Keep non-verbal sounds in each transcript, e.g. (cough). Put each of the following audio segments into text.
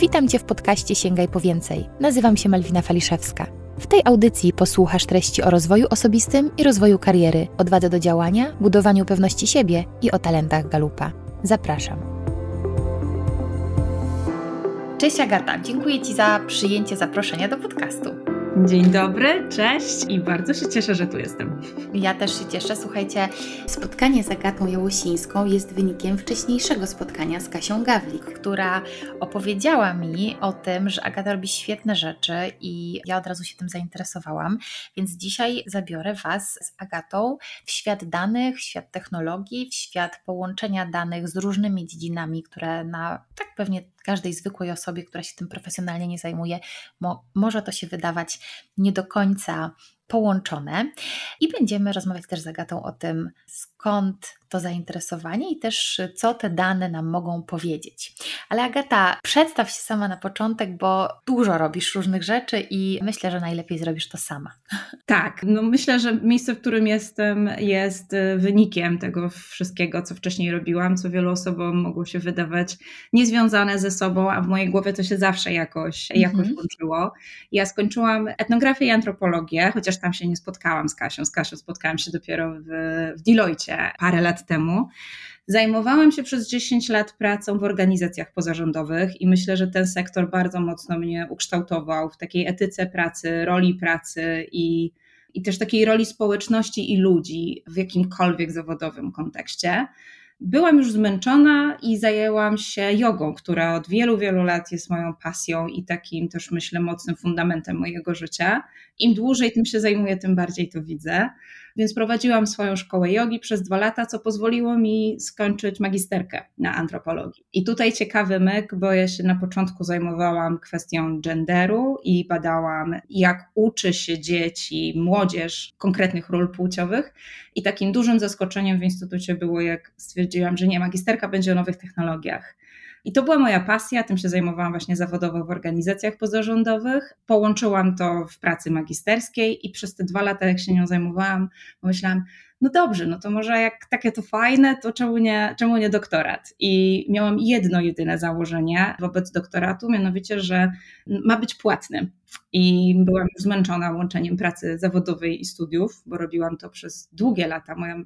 Witam Cię w podcaście Sięgaj po więcej. Nazywam się Malwina Faliszewska. W tej audycji posłuchasz treści o rozwoju osobistym i rozwoju kariery, odwadze do działania, budowaniu pewności siebie i o talentach Galupa. Zapraszam. Cześć Agata, dziękuję Ci za przyjęcie zaproszenia do podcastu. Dzień dobry, cześć i bardzo się cieszę, że tu jestem. Ja też się cieszę. Słuchajcie, spotkanie z Agatą Jałusińską jest wynikiem wcześniejszego spotkania z Kasią Gawlik, która opowiedziała mi o tym, że Agata robi świetne rzeczy i ja od razu się tym zainteresowałam. Więc dzisiaj zabiorę Was z Agatą w świat danych, w świat technologii, w świat połączenia danych z różnymi dziedzinami, które na tak pewnie każdej zwykłej osobie, która się tym profesjonalnie nie zajmuje, mo może to się wydawać nie do końca połączone. I będziemy rozmawiać też z Agatą o tym, skąd to zainteresowanie i też co te dane nam mogą powiedzieć. Ale Agata, przedstaw się sama na początek, bo dużo robisz różnych rzeczy i myślę, że najlepiej zrobisz to sama. Tak, no myślę, że miejsce, w którym jestem, jest wynikiem tego wszystkiego, co wcześniej robiłam, co wielu osobom mogło się wydawać niezwiązane ze sobą, a w mojej głowie to się zawsze jakoś, mhm. jakoś łączyło. Ja skończyłam etnografię i antropologię, chociaż tam się nie spotkałam z Kasią. Z Kasią spotkałam się dopiero w, w Deloitte parę lat temu. Zajmowałam się przez 10 lat pracą w organizacjach pozarządowych i myślę, że ten sektor bardzo mocno mnie ukształtował w takiej etyce pracy, roli pracy i, i też takiej roli społeczności i ludzi w jakimkolwiek zawodowym kontekście. Byłam już zmęczona i zajęłam się jogą, która od wielu, wielu lat jest moją pasją i takim też myślę mocnym fundamentem mojego życia. Im dłużej tym się zajmuję, tym bardziej to widzę. Więc prowadziłam swoją szkołę jogi przez dwa lata, co pozwoliło mi skończyć magisterkę na antropologii. I tutaj ciekawy myk, bo ja się na początku zajmowałam kwestią genderu i badałam, jak uczy się dzieci, młodzież konkretnych ról płciowych. I takim dużym zaskoczeniem w instytucie było, jak stwierdziłam, że nie, magisterka będzie o nowych technologiach. I to była moja pasja, tym się zajmowałam właśnie zawodowo w organizacjach pozarządowych. Połączyłam to w pracy magisterskiej i przez te dwa lata, jak się nią zajmowałam, pomyślałam, no dobrze, no to może jak takie to fajne, to czemu nie, czemu nie doktorat? I miałam jedno jedyne założenie wobec doktoratu, mianowicie, że ma być płatny. I byłam już zmęczona łączeniem pracy zawodowej i studiów, bo robiłam to przez długie lata. Moja,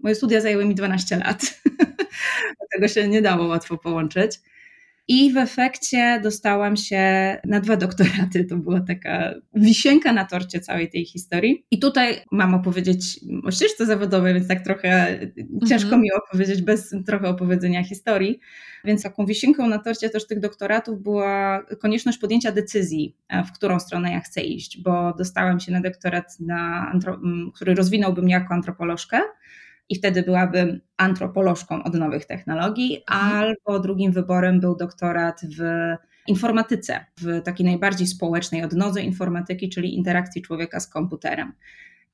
moje studia zajęły mi 12 lat. (laughs) Dlatego się nie dało łatwo połączyć. I w efekcie dostałam się na dwa doktoraty. To była taka wisienka na torcie całej tej historii. I tutaj mam opowiedzieć o ścieżce zawodowej, więc tak trochę ciężko mhm. mi opowiedzieć bez trochę opowiedzenia historii. Więc taką wisienką na torcie też tych doktoratów była konieczność podjęcia decyzji, e, w którą stronę ja chcę iść, bo dostałam się na doktorat, na, który rozwinąłby mnie jako antropolożkę i wtedy byłabym antropolożką od nowych technologii, mhm. albo drugim wyborem był doktorat w informatyce, w takiej najbardziej społecznej odnodze informatyki, czyli interakcji człowieka z komputerem.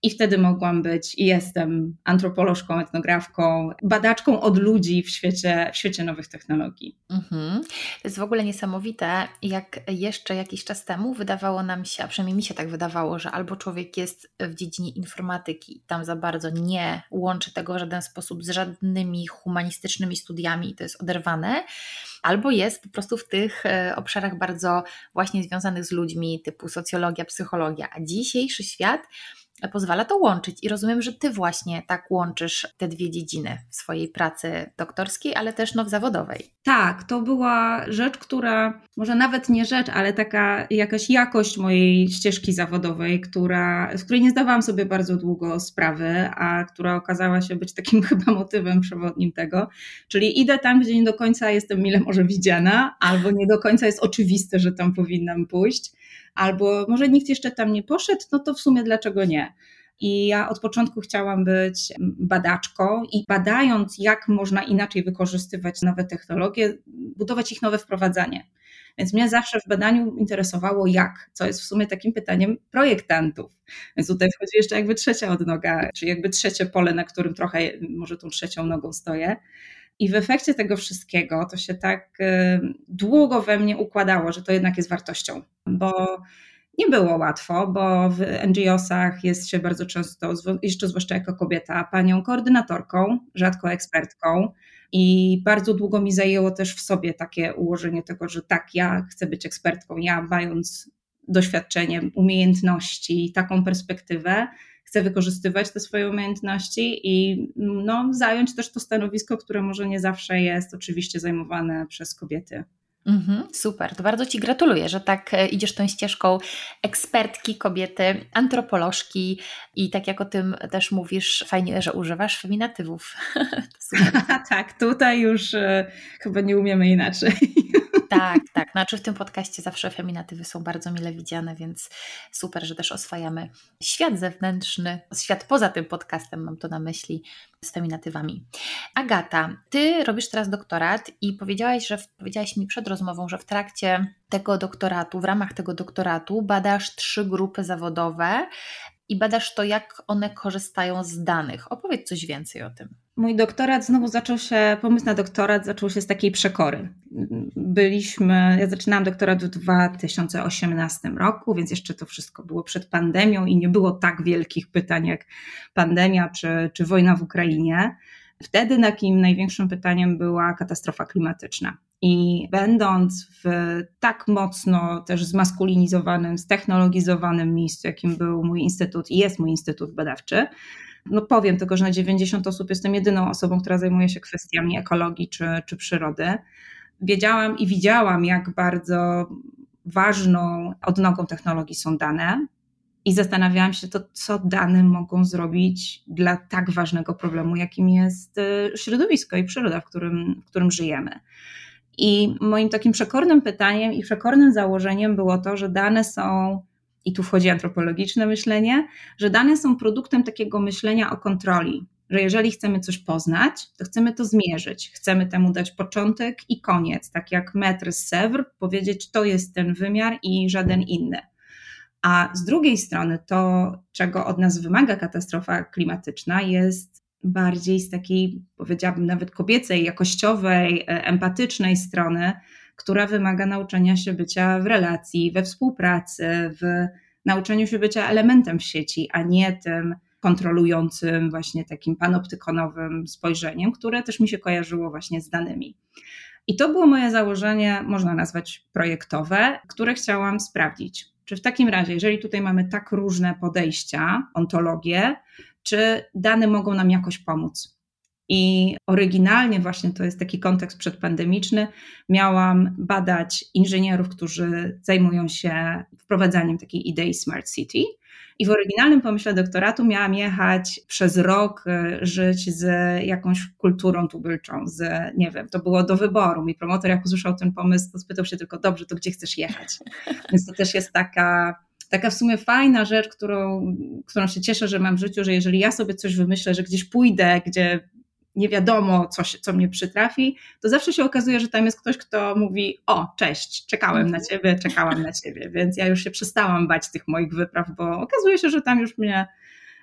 I wtedy mogłam być i jestem antropolożką, etnografką, badaczką od ludzi w świecie, w świecie nowych technologii. Mhm. To jest w ogóle niesamowite, jak jeszcze jakiś czas temu wydawało nam się, a przynajmniej mi się tak wydawało, że albo człowiek jest w dziedzinie informatyki, tam za bardzo nie łączy tego w żaden sposób z żadnymi humanistycznymi studiami i to jest oderwane, albo jest po prostu w tych e, obszarach bardzo właśnie związanych z ludźmi, typu socjologia, psychologia. A dzisiejszy świat pozwala to łączyć. I rozumiem, że Ty właśnie tak łączysz te dwie dziedziny w swojej pracy doktorskiej, ale też no, w zawodowej. Tak, to była rzecz, która, może nawet nie rzecz, ale taka jakaś jakość mojej ścieżki zawodowej, która, z której nie zdawałam sobie bardzo długo sprawy, a która okazała się być takim (laughs) chyba motywem przewodnim tego. Czyli idę tam, gdzie nie do końca jestem mile może widziana, albo nie do końca jest oczywiste, że tam powinnam pójść albo może nikt jeszcze tam nie poszedł, no to w sumie dlaczego nie? I ja od początku chciałam być badaczką i badając, jak można inaczej wykorzystywać nowe technologie, budować ich nowe wprowadzanie. Więc mnie zawsze w badaniu interesowało jak, co jest w sumie takim pytaniem projektantów. Więc tutaj wchodzi jeszcze jakby trzecia odnoga, czy jakby trzecie pole, na którym trochę może tą trzecią nogą stoję. I w efekcie tego wszystkiego to się tak y, długo we mnie układało, że to jednak jest wartością, bo nie było łatwo, bo w NGO-sach jest się bardzo często, jeszcze zwłaszcza jako kobieta, panią koordynatorką, rzadko ekspertką, I bardzo długo mi zajęło też w sobie takie ułożenie tego, że tak, ja chcę być ekspertką, ja mając doświadczenie, umiejętności, taką perspektywę, chcę wykorzystywać te swoje umiejętności i no, zająć też to stanowisko, które może nie zawsze jest oczywiście zajmowane przez kobiety. Mhm, super, to bardzo Ci gratuluję, że tak e, idziesz tą ścieżką ekspertki, kobiety, antropolożki i tak jak o tym też mówisz, fajnie, że używasz feminatywów. (laughs) (laughs) tak, tutaj już e, chyba nie umiemy inaczej. (laughs) Tak, tak. Znaczy w tym podcaście zawsze feminatywy są bardzo mile widziane, więc super, że też oswajamy świat zewnętrzny, świat poza tym podcastem, mam to na myśli, z feminatywami. Agata, ty robisz teraz doktorat i powiedziałaś, że powiedziałaś mi przed rozmową, że w trakcie tego doktoratu, w ramach tego doktoratu badasz trzy grupy zawodowe i badasz to, jak one korzystają z danych. Opowiedz coś więcej o tym. Mój doktorat znowu zaczął się, pomysł na doktorat zaczął się z takiej przekory. Byliśmy, ja zaczynałam doktorat w 2018 roku, więc jeszcze to wszystko było przed pandemią i nie było tak wielkich pytań jak pandemia czy, czy wojna w Ukrainie. Wtedy takim największym pytaniem była katastrofa klimatyczna. I będąc w tak mocno też zmaskulinizowanym, ztechnologizowanym miejscu, jakim był mój instytut i jest mój instytut badawczy, no powiem tylko, że na 90 osób jestem jedyną osobą, która zajmuje się kwestiami ekologii czy, czy przyrody. Wiedziałam i widziałam, jak bardzo ważną odnogą technologii są dane. I zastanawiałam się, to co dane mogą zrobić dla tak ważnego problemu, jakim jest y, środowisko i przyroda, w którym, w którym żyjemy. I moim takim przekornym pytaniem i przekornym założeniem było to, że dane są i tu wchodzi antropologiczne myślenie, że dane są produktem takiego myślenia o kontroli, że jeżeli chcemy coś poznać, to chcemy to zmierzyć, chcemy temu dać początek i koniec, tak jak metr z Sèvres, powiedzieć to jest ten wymiar i żaden inny. A z drugiej strony to, czego od nas wymaga katastrofa klimatyczna, jest bardziej z takiej, powiedziałabym, nawet kobiecej, jakościowej, e, empatycznej strony, która wymaga nauczenia się bycia w relacji, we współpracy, w nauczeniu się bycia elementem w sieci, a nie tym kontrolującym, właśnie takim panoptykonowym spojrzeniem, które też mi się kojarzyło właśnie z danymi. I to było moje założenie, można nazwać projektowe, które chciałam sprawdzić. Czy w takim razie, jeżeli tutaj mamy tak różne podejścia, ontologie, czy dane mogą nam jakoś pomóc? I oryginalnie, właśnie to jest taki kontekst przedpandemiczny, miałam badać inżynierów, którzy zajmują się wprowadzaniem takiej idei Smart City. I w oryginalnym pomyśle doktoratu miałam jechać przez rok, e, żyć z jakąś kulturą tubylczą, z, nie wiem, to było do wyboru. Mój promotor, jak usłyszał ten pomysł, to spytał się tylko, dobrze, to gdzie chcesz jechać? (laughs) Więc to też jest taka taka w sumie fajna rzecz, którą, którą się cieszę, że mam w życiu, że jeżeli ja sobie coś wymyślę, że gdzieś pójdę, gdzie nie wiadomo, co, się, co mnie przytrafi, to zawsze się okazuje, że tam jest ktoś, kto mówi: O, cześć, czekałem na ciebie, czekałam na ciebie. (laughs) Więc ja już się przestałam bać tych moich wypraw, bo okazuje się, że tam już mnie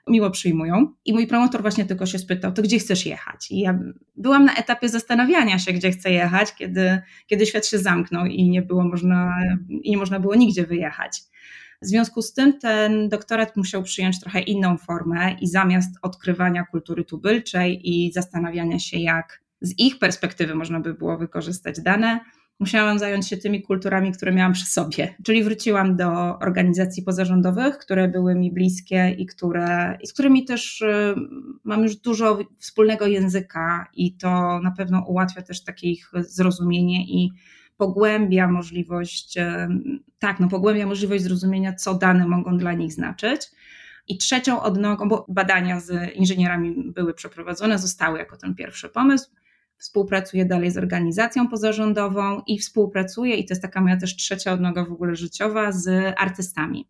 miło przyjmują. I mój promotor właśnie tylko się spytał: To gdzie chcesz jechać? I ja byłam na etapie zastanawiania się, gdzie chcę jechać, kiedy, kiedy świat się zamknął i nie było można, i nie można było nigdzie wyjechać. W związku z tym ten doktorat musiał przyjąć trochę inną formę i zamiast odkrywania kultury tubylczej i zastanawiania się, jak z ich perspektywy można by było wykorzystać dane, musiałam zająć się tymi kulturami, które miałam przy sobie. Czyli wróciłam do organizacji pozarządowych, które były mi bliskie i, które, i z którymi też y, mam już dużo wspólnego języka, i to na pewno ułatwia też takie ich zrozumienie i pogłębia możliwość, tak, no pogłębia możliwość zrozumienia, co dane mogą dla nich znaczyć. I trzecią odnogą, bo badania z inżynierami były przeprowadzone, zostały jako ten pierwszy pomysł. Współpracuję dalej z organizacją pozarządową i współpracuję, i to jest taka moja też trzecia odnoga w ogóle życiowa, z artystami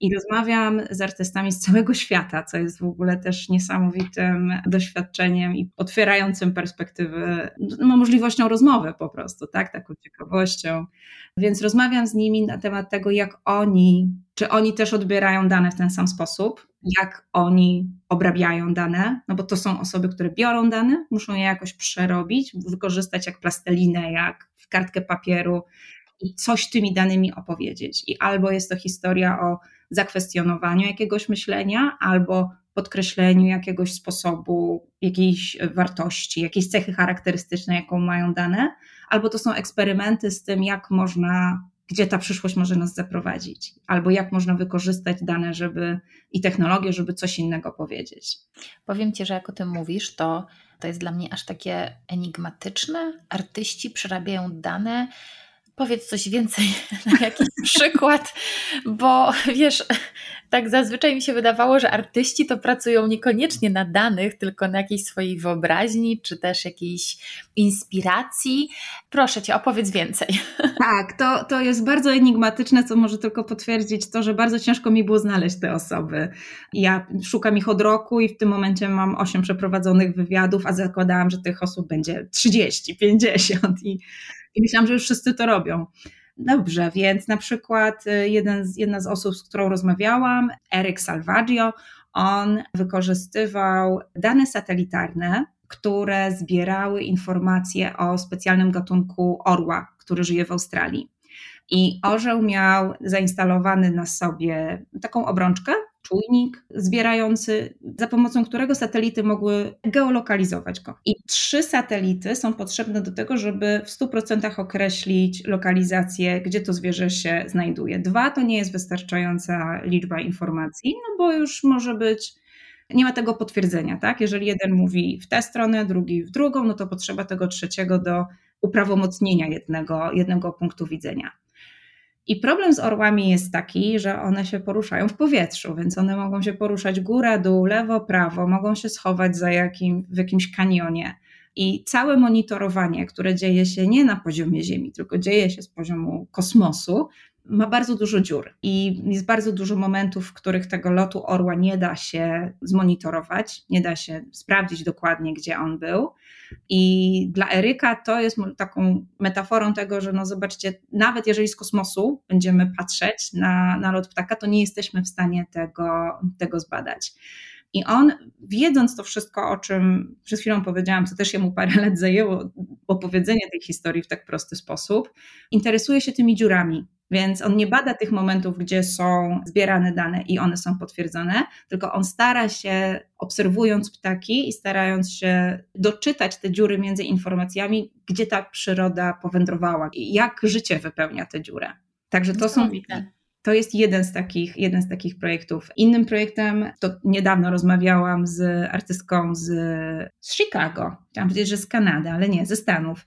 i rozmawiam z artystami z całego świata, co jest w ogóle też niesamowitym doświadczeniem i otwierającym perspektywy, no, możliwością rozmowy po prostu, tak, taką ciekawością. Więc rozmawiam z nimi na temat tego, jak oni, czy oni też odbierają dane w ten sam sposób, jak oni obrabiają dane, no bo to są osoby, które biorą dane, muszą je jakoś przerobić, wykorzystać jak plastelinę, jak kartkę papieru i coś tymi danymi opowiedzieć. I albo jest to historia o zakwestionowaniu jakiegoś myślenia, albo podkreśleniu jakiegoś sposobu, jakiejś wartości, jakiejś cechy charakterystycznej, jaką mają dane, albo to są eksperymenty z tym, jak można, gdzie ta przyszłość może nas zaprowadzić, albo jak można wykorzystać dane, żeby i technologię, żeby coś innego powiedzieć. Powiem Ci, że jak o tym mówisz, to to jest dla mnie aż takie enigmatyczne. Artyści przerabiają dane Powiedz coś więcej (laughs) na jakiś przykład, bo wiesz, tak zazwyczaj mi się wydawało, że artyści to pracują niekoniecznie na danych, tylko na jakiejś swojej wyobraźni, czy też jakiejś inspiracji. Proszę cię, opowiedz więcej. (laughs) Tak, to, to jest bardzo enigmatyczne, co może tylko potwierdzić to, że bardzo ciężko mi było znaleźć te osoby. Ja szukam ich od roku i w tym momencie mam 8 przeprowadzonych wywiadów, a zakładałam, że tych osób będzie 30, 50 i i myślałam, że już wszyscy to robią. Dobrze, więc na przykład y, jeden z, jedna z osób, z którą rozmawiałam, Eric Salvaggio, on wykorzystywał dane satelitarne, które zbierały informacje o specjalnym gatunku orła, który żyje w Australii. I orzeł miał zainstalowany na sobie taką obrączkę, czujnik zbierający, za pomocą którego satelity mogły geolokalizować go. I trzy satelity są potrzebne do tego, żeby w 100% określić lokalizację, gdzie to zwierzę się znajduje. Dwa to nie jest wystarczająca liczba informacji, no bo już może być nie ma tego potwierdzenia, tak? Jeżeli jeden mówi w tę stronę, drugi w drugą, no to potrzeba tego trzeciego do uprawomocnienia jednego, jednego punktu widzenia. I problem z orłami jest taki, że one się poruszają w powietrzu, więc one mogą się poruszać góra, dół, lewo, prawo, mogą się schować za jakim, w jakimś kanionie. I całe monitorowanie, które dzieje się nie na poziomie Ziemi, tylko dzieje się z poziomu kosmosu, ma bardzo dużo dziur i jest bardzo dużo momentów, w których tego lotu orła nie da się zmonitorować, nie da się sprawdzić dokładnie, gdzie on był. I dla Eryka to jest taką metaforą tego, że no zobaczcie, nawet jeżeli z kosmosu będziemy patrzeć na, na lot ptaka, to nie jesteśmy w stanie tego, tego zbadać. I on, wiedząc to wszystko, o czym przed chwilą powiedziałam, co też jemu parę lat zajęło, opowiedzenie tej historii w tak prosty sposób, interesuje się tymi dziurami. Więc on nie bada tych momentów, gdzie są zbierane dane i one są potwierdzone, tylko on stara się, obserwując ptaki i starając się doczytać te dziury między informacjami, gdzie ta przyroda powędrowała i jak życie wypełnia tę dziurę. Także to są to jest jeden z takich, jeden z takich projektów. Innym projektem, to niedawno rozmawiałam z artystką z, z Chicago, chciałam powiedzieć, że z Kanady, ale nie, ze Stanów.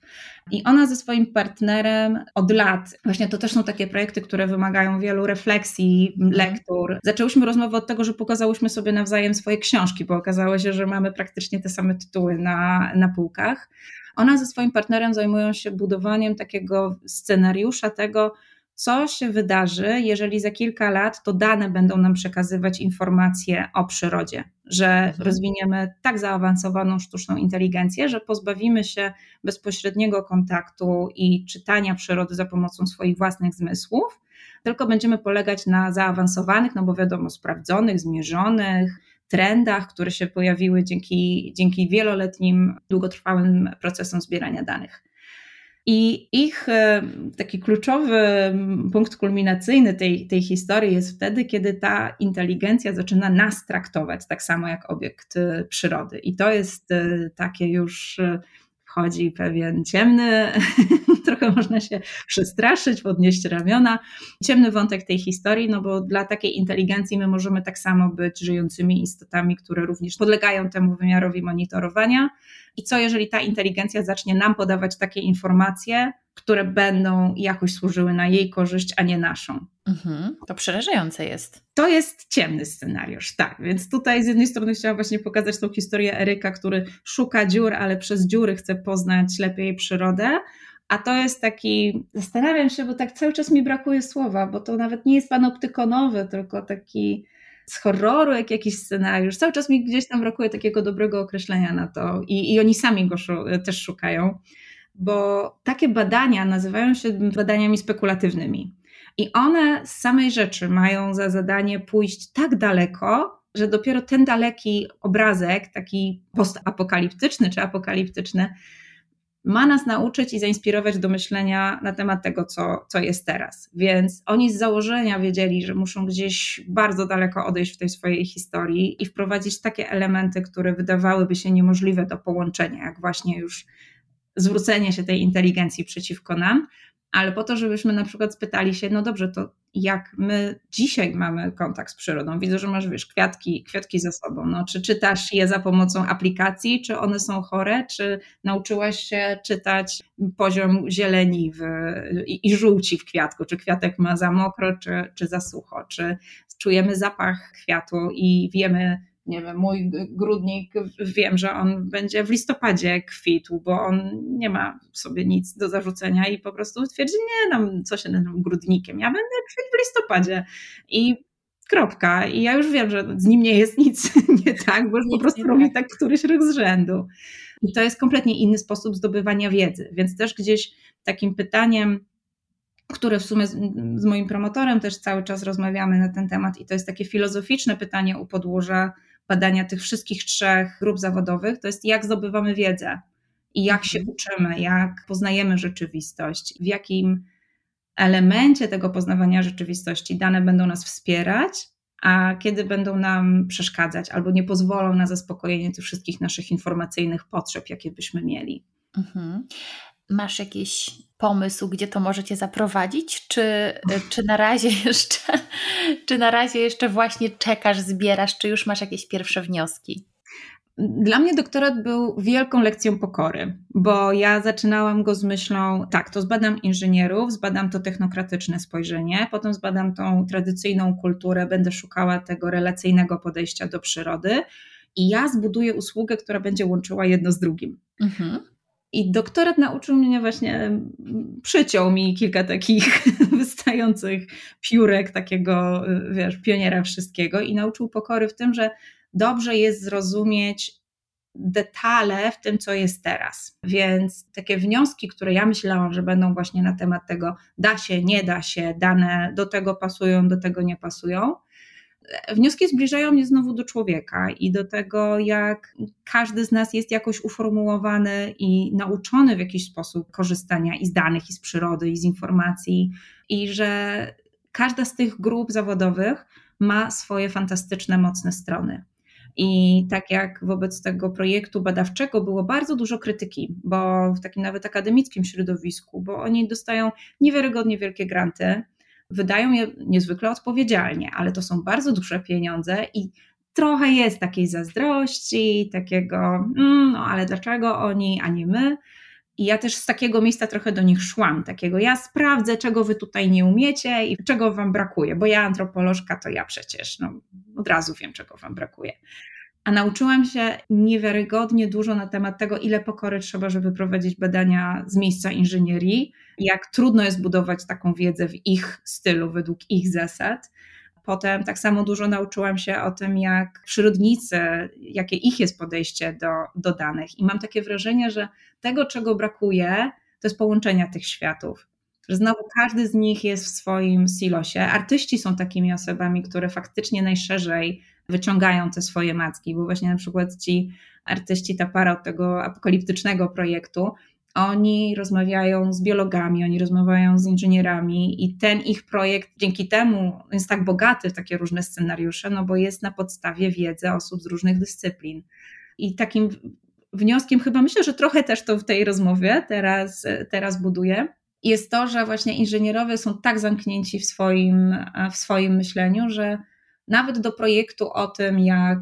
I ona ze swoim partnerem od lat, właśnie to też są takie projekty, które wymagają wielu refleksji, mhm. lektur. Zaczęłyśmy rozmowę od tego, że pokazałyśmy sobie nawzajem swoje książki, bo okazało się, że mamy praktycznie te same tytuły na, na półkach. Ona ze swoim partnerem zajmują się budowaniem takiego scenariusza tego, co się wydarzy, jeżeli za kilka lat to dane będą nam przekazywać informacje o przyrodzie, że mhm. rozwiniemy tak zaawansowaną sztuczną inteligencję, że pozbawimy się bezpośredniego kontaktu i czytania przyrody za pomocą swoich własnych zmysłów, tylko będziemy polegać na zaawansowanych, no bo wiadomo, sprawdzonych, zmierzonych, trendach, które się pojawiły dzięki, dzięki wieloletnim, długotrwałym procesom zbierania danych. I ich e, taki kluczowy punkt kulminacyjny tej, tej historii jest wtedy, kiedy ta inteligencja zaczyna nas traktować tak samo jak obiekt e, przyrody. I to jest e, takie już wchodzi pewien ciemny, (laughs) trochę można się przestraszyć, podnieść ramiona. Ciemny wątek tej historii, no bo dla takiej inteligencji my możemy tak samo być żyjącymi istotami, które również podlegają temu wymiarowi monitorowania. I co jeżeli ta inteligencja zacznie nam podawać takie informacje, które będą jakoś służyły na jej korzyść, a nie naszą. Mhm, to przerażające jest. To jest ciemny scenariusz, tak. Więc tutaj z jednej strony chciałam właśnie pokazać tą historię Eryka, który szuka dziur, ale przez dziury chce poznać lepiej przyrodę. A to jest taki, zastanawiam się, bo tak cały czas mi brakuje słowa, bo to nawet nie jest panoptykonowy, tylko taki z horroru, jak jakiś scenariusz. Cały czas mi gdzieś tam brakuje takiego dobrego określenia na to i, i oni sami go też szukają bo takie badania nazywają się badaniami spekulatywnymi. I one z samej rzeczy mają za zadanie pójść tak daleko, że dopiero ten daleki obrazek, taki postapokaliptyczny czy apokaliptyczny, ma nas nauczyć i zainspirować do myślenia na temat tego, co, co jest teraz. Więc oni z założenia wiedzieli, że muszą gdzieś bardzo daleko odejść w tej swojej historii i wprowadzić takie elementy, które wydawałyby się niemożliwe do połączenia, jak właśnie już zwrócenie się tej inteligencji przeciwko nam, ale po to, żebyśmy na przykład spytali się, no dobrze, to jak my dzisiaj mamy kontakt z przyrodą? Widzę, że masz, wiesz, kwiatki, kwiatki ze sobą. No, czy czytasz je za pomocą aplikacji, czy one są chore, czy nauczyłaś się czytać poziom zieleni w, i, i żółci w kwiatku, czy kwiatek ma za mokro, czy, czy za sucho, czy czujemy zapach kwiatu i wiemy, nie wiem, mój grudnik, wiem, że on będzie w listopadzie kwitł, bo on nie ma sobie nic do zarzucenia i po prostu twierdzi, nie, nam co się tym grudnikiem, ja będę kwitł w listopadzie i kropka. I ja już wiem, że z nim nie jest nic (laughs) nie tak, bo już po prostu robi tak któryś rok z rzędu. I to jest kompletnie inny sposób zdobywania wiedzy, więc też gdzieś takim pytaniem, które w sumie z, z moim promotorem też cały czas rozmawiamy na ten temat i to jest takie filozoficzne pytanie u podłoża badania tych wszystkich trzech grup zawodowych, to jest jak zdobywamy wiedzę i jak się mhm. uczymy, jak poznajemy rzeczywistość, w jakim elemencie tego poznawania rzeczywistości dane będą nas wspierać, a kiedy będą nam przeszkadzać albo nie pozwolą na zaspokojenie tych wszystkich naszych informacyjnych potrzeb, jakie byśmy mieli. Mhm. Masz jakiś pomysł, gdzie to możecie zaprowadzić, czy, czy na razie (laughs) jeszcze, czy na razie jeszcze właśnie czekasz, zbierasz, czy już masz jakieś pierwsze wnioski? Dla mnie doktorat był wielką lekcją pokory, bo ja zaczynałam go z myślą, tak, to zbadam inżynierów, zbadam to technokratyczne spojrzenie, potem zbadam tą tradycyjną kulturę, będę szukała tego relacyjnego podejścia do przyrody i ja zbuduję usługę, która będzie łączyła jedno z drugim. Mhm. I doktorat nauczył mnie właśnie, przyciął mi kilka takich (laughs) wystających piórek takiego, wiesz, pioniera wszystkiego i nauczył pokory w tym, że dobrze jest zrozumieć detale w tym, co jest teraz. Więc takie wnioski, które ja myślałam, że będą właśnie na temat tego, da się, nie da się, dane do tego pasują, do tego nie pasują, wnioski zbliżają mnie znowu do człowieka i do tego, jak każdy z nas jest jakoś uformułowany i nauczony w jakiś sposób korzystania i z danych, i z przyrody, i z informacji, i że każda z tych grup zawodowych ma swoje fantastyczne, mocne strony. I tak jak wobec tego projektu badawczego było bardzo dużo krytyki, bo w takim nawet akademickim środowisku, bo oni dostają niewiarygodnie wielkie granty, wydają je niezwykle odpowiedzialnie, ale to są bardzo duże pieniądze i trochę jest takiej zazdrości, takiego, mm, no ale dlaczego oni, a nie my? I ja też z takiego miejsca trochę do nich szłam, takiego ja sprawdzę, czego wy tutaj nie umiecie i czego wam brakuje, bo ja antropolożka to ja przecież no, od razu wiem, czego wam brakuje a nauczyłam się niewiarygodnie dużo na temat tego, ile pokory trzeba, żeby prowadzić badania z miejsca inżynierii, jak trudno jest budować taką wiedzę w ich stylu, według ich zasad. Potem tak samo dużo nauczyłam się o tym, jak przyrodnicy, jakie ich jest podejście do, do danych. I mam takie wrażenie, że tego, czego brakuje, to jest połączenia tych światów że znowu każdy z nich jest w swoim silosie. Artyści są takimi osobami, które faktycznie najszerzej wyciągają te swoje macki, bo właśnie na przykład ci artyści, ta para od tego apokaliptycznego projektu, oni rozmawiają z biologami, oni rozmawiają z inżynierami i ten ich projekt dzięki temu jest tak bogaty w takie różne scenariusze, no bo jest na podstawie wiedzy osób z różnych dyscyplin. I takim wnioskiem chyba myślę, że trochę też to w tej rozmowie teraz, teraz buduję, jest to, że właśnie inżynierowie są tak zamknięci w swoim, w swoim myśleniu, że nawet do projektu o tym, jak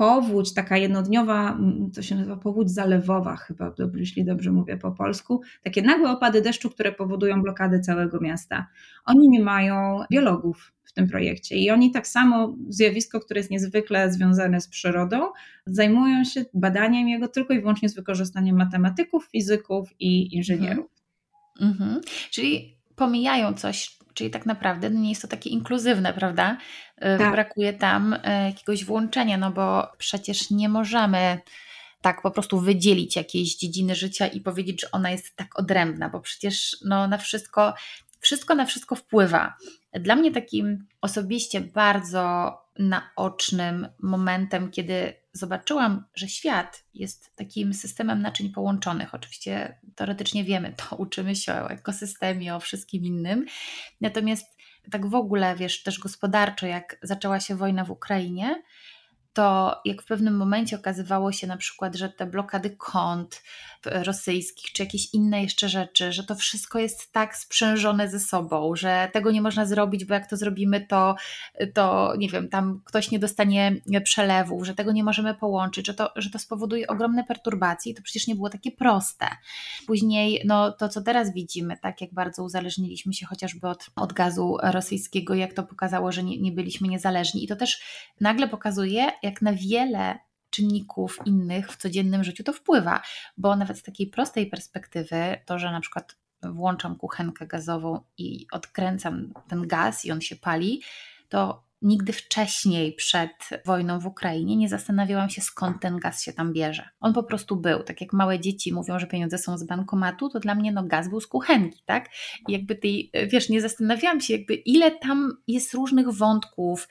powódź, taka jednodniowa, to się nazywa powódź zalewowa, chyba, jeśli dobrze mówię po polsku, takie nagłe opady deszczu, które powodują blokady całego miasta. Oni nie mają biologów w tym projekcie i oni tak samo, zjawisko, które jest niezwykle związane z przyrodą, zajmują się badaniem jego tylko i wyłącznie z wykorzystaniem matematyków, fizyków i inżynierów. Mhm. Mhm. Czyli pomijają coś, czyli tak naprawdę no nie jest to takie inkluzywne, prawda? Y, tak. Brakuje tam y, jakiegoś włączenia, no bo przecież nie możemy tak po prostu wydzielić jakiejś dziedziny życia i powiedzieć, że ona jest tak odrębna, bo przecież no, na wszystko, wszystko na wszystko wpływa. Dla mnie takim osobiście bardzo naocznym momentem, kiedy zobaczyłam, że świat jest takim systemem naczyń połączonych. Oczywiście teoretycznie wiemy to, (laughs) uczymy się o ekosystemie, o wszystkim innym. Natomiast tak w ogóle, wiesz, też gospodarczo, jak zaczęła się wojna w Ukrainie, to jak w pewnym momencie okazywało się na przykład, że te blokady kont rosyjskich, czy jakieś inne jeszcze rzeczy, że to wszystko jest tak sprzężone ze sobą, że tego nie można zrobić, bo jak to zrobimy, to, to nie wiem, tam ktoś nie dostanie przelewu, że tego nie możemy połączyć, że to, że to spowoduje ogromne perturbacje i to przecież nie było takie proste. Później, no to co teraz widzimy, tak jak bardzo uzależniliśmy się chociażby od, od gazu rosyjskiego, jak to pokazało, że nie, nie byliśmy niezależni i to też nagle pokazuje, jak na wiele czynników innych w codziennym życiu to wpływa, bo nawet z takiej prostej perspektywy, to, że na przykład włączam kuchenkę gazową i odkręcam ten gaz i on się pali, to nigdy wcześniej przed wojną w Ukrainie nie zastanawiałam się, skąd ten gaz się tam bierze. On po prostu był. Tak jak małe dzieci mówią, że pieniądze są z bankomatu, to dla mnie no, gaz był z kuchenki, tak? I jakby tej, wiesz, nie zastanawiałam się, jakby ile tam jest różnych wątków,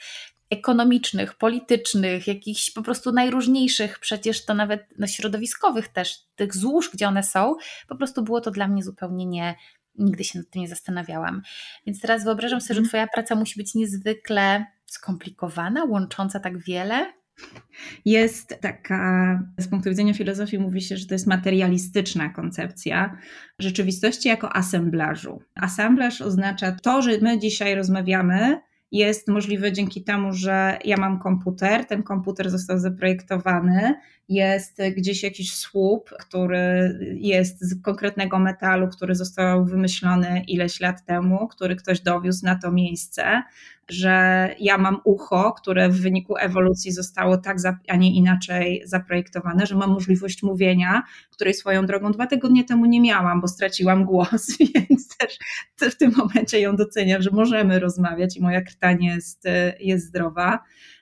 ekonomicznych, politycznych, jakichś po prostu najróżniejszych, przecież to nawet no, środowiskowych też, tych złóż, gdzie one są, po prostu było to dla mnie zupełnie nie, nigdy się nad tym nie zastanawiałam. Więc teraz wyobrażam sobie, że mhm. Twoja praca musi być niezwykle skomplikowana, łącząca tak wiele. Jest taka, z punktu widzenia filozofii mówi się, że to jest materialistyczna koncepcja rzeczywistości jako asemblażu. Asemblaż oznacza to, że my dzisiaj rozmawiamy, jest możliwe dzięki temu, że ja mam komputer, ten komputer został zaprojektowany, jest gdzieś jakiś słup, który jest z konkretnego metalu, który został wymyślony ileś lat temu, który ktoś dowiózł na to miejsce, że ja mam ucho, które w wyniku ewolucji zostało tak, a nie inaczej zaprojektowane, że mam możliwość mówienia, której swoją drogą dwa tygodnie temu nie miałam, bo straciłam głos, (laughs) więc też w tym momencie ją doceniam, że możemy rozmawiać i moja krtanie jest, jest zdrowa.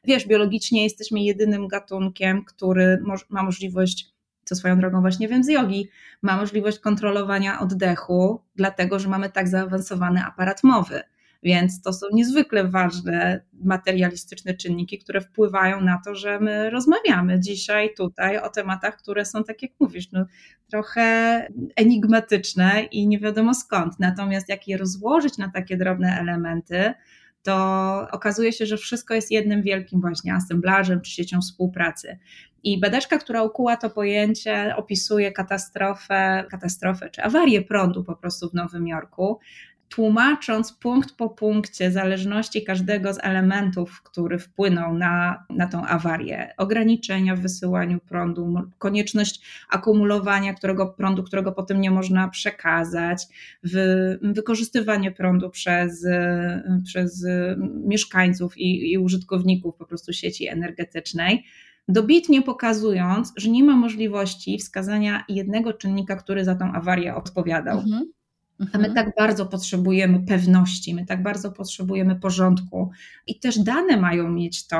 Wiesz, biologicznie jesteśmy jedynym gatunkiem, który ma możliwość co swoją drogą właśnie wiem z jogi, ma możliwość kontrolowania oddechu, dlatego że mamy tak zaawansowany aparat mowy. Więc to są niezwykle ważne materialistyczne czynniki, które wpływają na to, że my rozmawiamy dzisiaj tutaj o tematach, które są, tak jak mówisz, no, trochę enigmatyczne i nie wiadomo skąd. Natomiast jak je rozłożyć na takie drobne elementy, to okazuje się, że wszystko jest jednym wielkim właśnie asemblażem czy siecią współpracy. I badaczka, która ukuła to pojęcie, opisuje katastrofę, katastrofę czy awarię prądu po prostu w Nowym Jorku, tłumacząc punkt po punkcie zależności każdego z elementów, który wpłynął na, na tą awarię, ograniczenia w wysyłaniu prądu, konieczność akumulowania którego prądu, którego potem nie można przekazać, wy, wykorzystywanie prądu przez, przez mieszkańców i, i użytkowników po prostu sieci energetycznej dobitnie pokazując, że nie ma możliwości wskazania jednego czynnika, który za tą awarię odpowiadał. Mhm. A my mhm. tak bardzo potrzebujemy pewności, my tak bardzo potrzebujemy porządku i też dane mają mieć tą,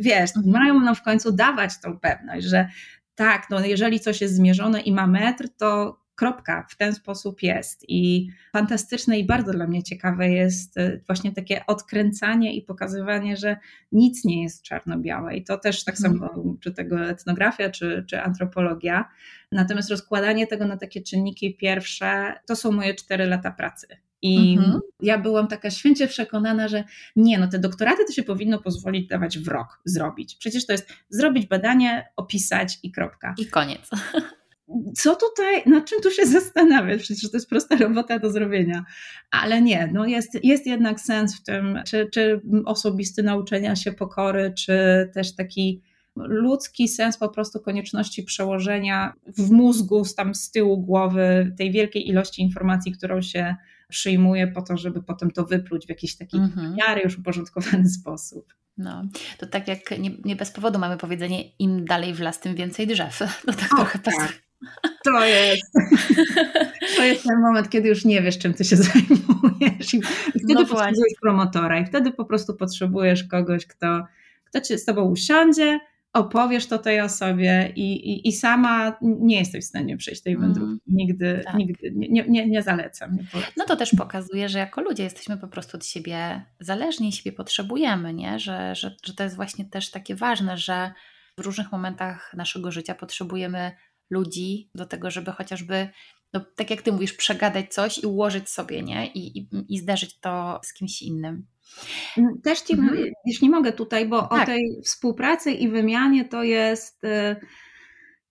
wiesz, mhm. mają nam w końcu dawać tą pewność, że tak, no jeżeli coś jest zmierzone i ma metr, to kropka, w ten sposób jest. I fantastyczne i bardzo dla mnie ciekawe jest e, właśnie takie odkręcanie i pokazywanie, że nic nie jest czarno-białe. I to też tak samo, mhm. czy tego etnografia, czy, czy antropologia. Natomiast rozkładanie tego na takie czynniki pierwsze, to są moje cztery lata pracy. I mhm. ja byłam taka święcie przekonana, że nie, no te doktoraty to się powinno pozwolić dawać w rok zrobić. Przecież to jest zrobić badanie, opisać i kropka. I koniec. (laughs) co tutaj, nad czym tu się (laughs) zastanawiać? Przecież to jest prosta robota do zrobienia. Ale nie, no jest, jest jednak sens w tym, czy, czy osobisty nauczenia się pokory, czy też taki ludzki sens po prostu konieczności przełożenia w mózgu, tam z tyłu głowy, tej wielkiej ilości informacji, którą się przyjmuje po to, żeby potem to wypluć w jakiś taki mhm. miary już uporządkowany (laughs) sposób. No, to tak jak nie, nie, bez powodu mamy powiedzenie, im dalej w las, tym więcej drzew. (laughs) No tak o, trochę tak. To jest. (laughs) To jest ten moment, kiedy już nie wiesz, czym ty się (laughs) zajmujesz. I wtedy no potrzebujesz promotora, i wtedy po prostu potrzebujesz kogoś, kto, kto cię z tobą usiądzie, opowiesz to tej osobie i, i, i sama nie jesteś w stanie przejść tej wędrówki. Mm, nigdy, tak. nigdy nie, nie, nie zalecam. Nie no to też pokazuje, że jako ludzie jesteśmy po prostu od siebie zależni, siebie potrzebujemy, nie? Że, że, że to jest właśnie też takie ważne, że w różnych momentach naszego życia potrzebujemy ludzi do tego, żeby chociażby, no, tak jak ty mówisz, przegadać coś i ułożyć sobie, nie? I, i, i zderzyć to z kimś innym. Mm, też ci, mhm. jeśli mogę tutaj, bo tak. o tej współpracy i wymianie to jest. Y,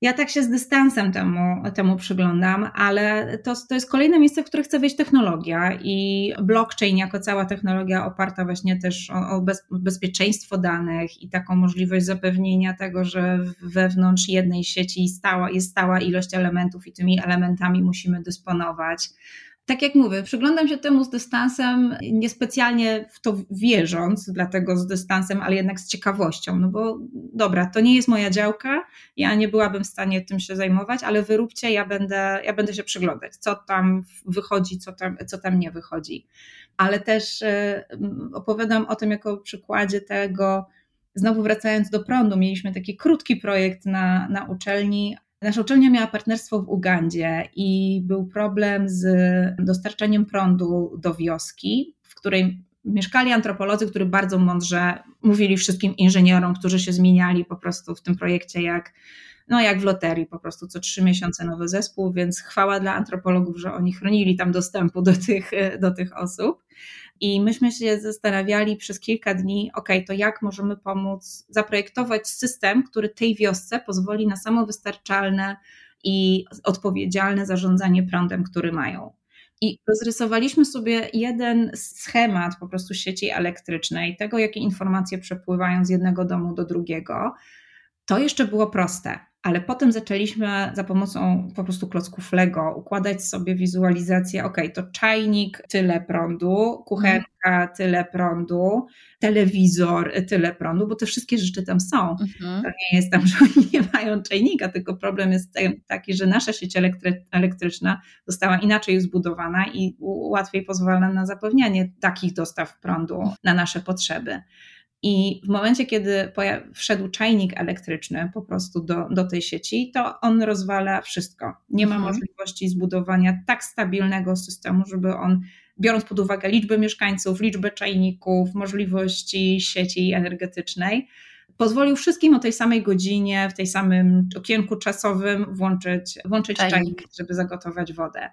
ja tak się z dystansem temu, temu przyglądam, ale to, to jest kolejne miejsce, w które chce wejść technologia i blockchain jako cała technologia oparta właśnie też o, o bez, bezpieczeństwo danych i taką możliwość zapewnienia tego, że wewnątrz jednej sieci stała, jest stała ilość elementów i tymi elementami musimy dysponować tak jak mówię, przyglądam się temu z dystansem, niespecjalnie w to wierząc, dlatego z dystansem, ale jednak z ciekawością. No bo dobra, to nie jest moja działka, ja nie byłabym w stanie tym się zajmować, ale wyróbcie, ja będę, ja będę się przyglądać, co tam wychodzi, co tam, co tam nie wychodzi. Ale też e, opowiadam o tym jako przykładzie tego, znowu wracając do prądu, mieliśmy taki krótki projekt na, na uczelni, Nasza uczelnia miała partnerstwo w Ugandzie i był problem z dostarczaniem prądu do wioski, w której mieszkali antropolodzy, którzy bardzo mądrze mówili wszystkim inżynierom, którzy się zmieniali po prostu w tym projekcie jak, no jak w loterii, po prostu co trzy miesiące nowy zespół, więc chwała dla antropologów, że oni chronili tam dostępu do tych, do tych osób. I myśmy się zastanawiali przez kilka dni, ok, to jak możemy pomóc zaprojektować system, który tej wiosce pozwoli na samowystarczalne i odpowiedzialne zarządzanie prądem, który mają. I rozrysowaliśmy sobie jeden schemat po prostu sieci elektrycznej, tego, jakie informacje przepływają z jednego domu do drugiego. To jeszcze było proste ale potem zaczęliśmy za pomocą po prostu klocków Lego układać sobie wizualizację, ok, to czajnik tyle prądu, kuchenka tyle prądu, telewizor tyle prądu, bo te wszystkie rzeczy tam są. Mhm. To nie jest tam, (laughs) że oni nie mają czajnika, tylko problem jest taki, że nasza sieć elektry elektryczna została inaczej zbudowana i łatwiej pozwala na zapewnianie takich dostaw prądu na nasze potrzeby. I w momencie, kiedy wszedł czajnik elektryczny po prostu do, do tej sieci, to on rozwala wszystko. Nie ma mhm. możliwości zbudowania tak stabilnego systemu, żeby on, biorąc pod uwagę liczbę mieszkańców, liczbę czajników, możliwości sieci energetycznej, pozwolił wszystkim o tej samej godzinie, w tej samym okienku czasowym włączyć, włączyć czajnik, czajnik żeby zagotować wodę.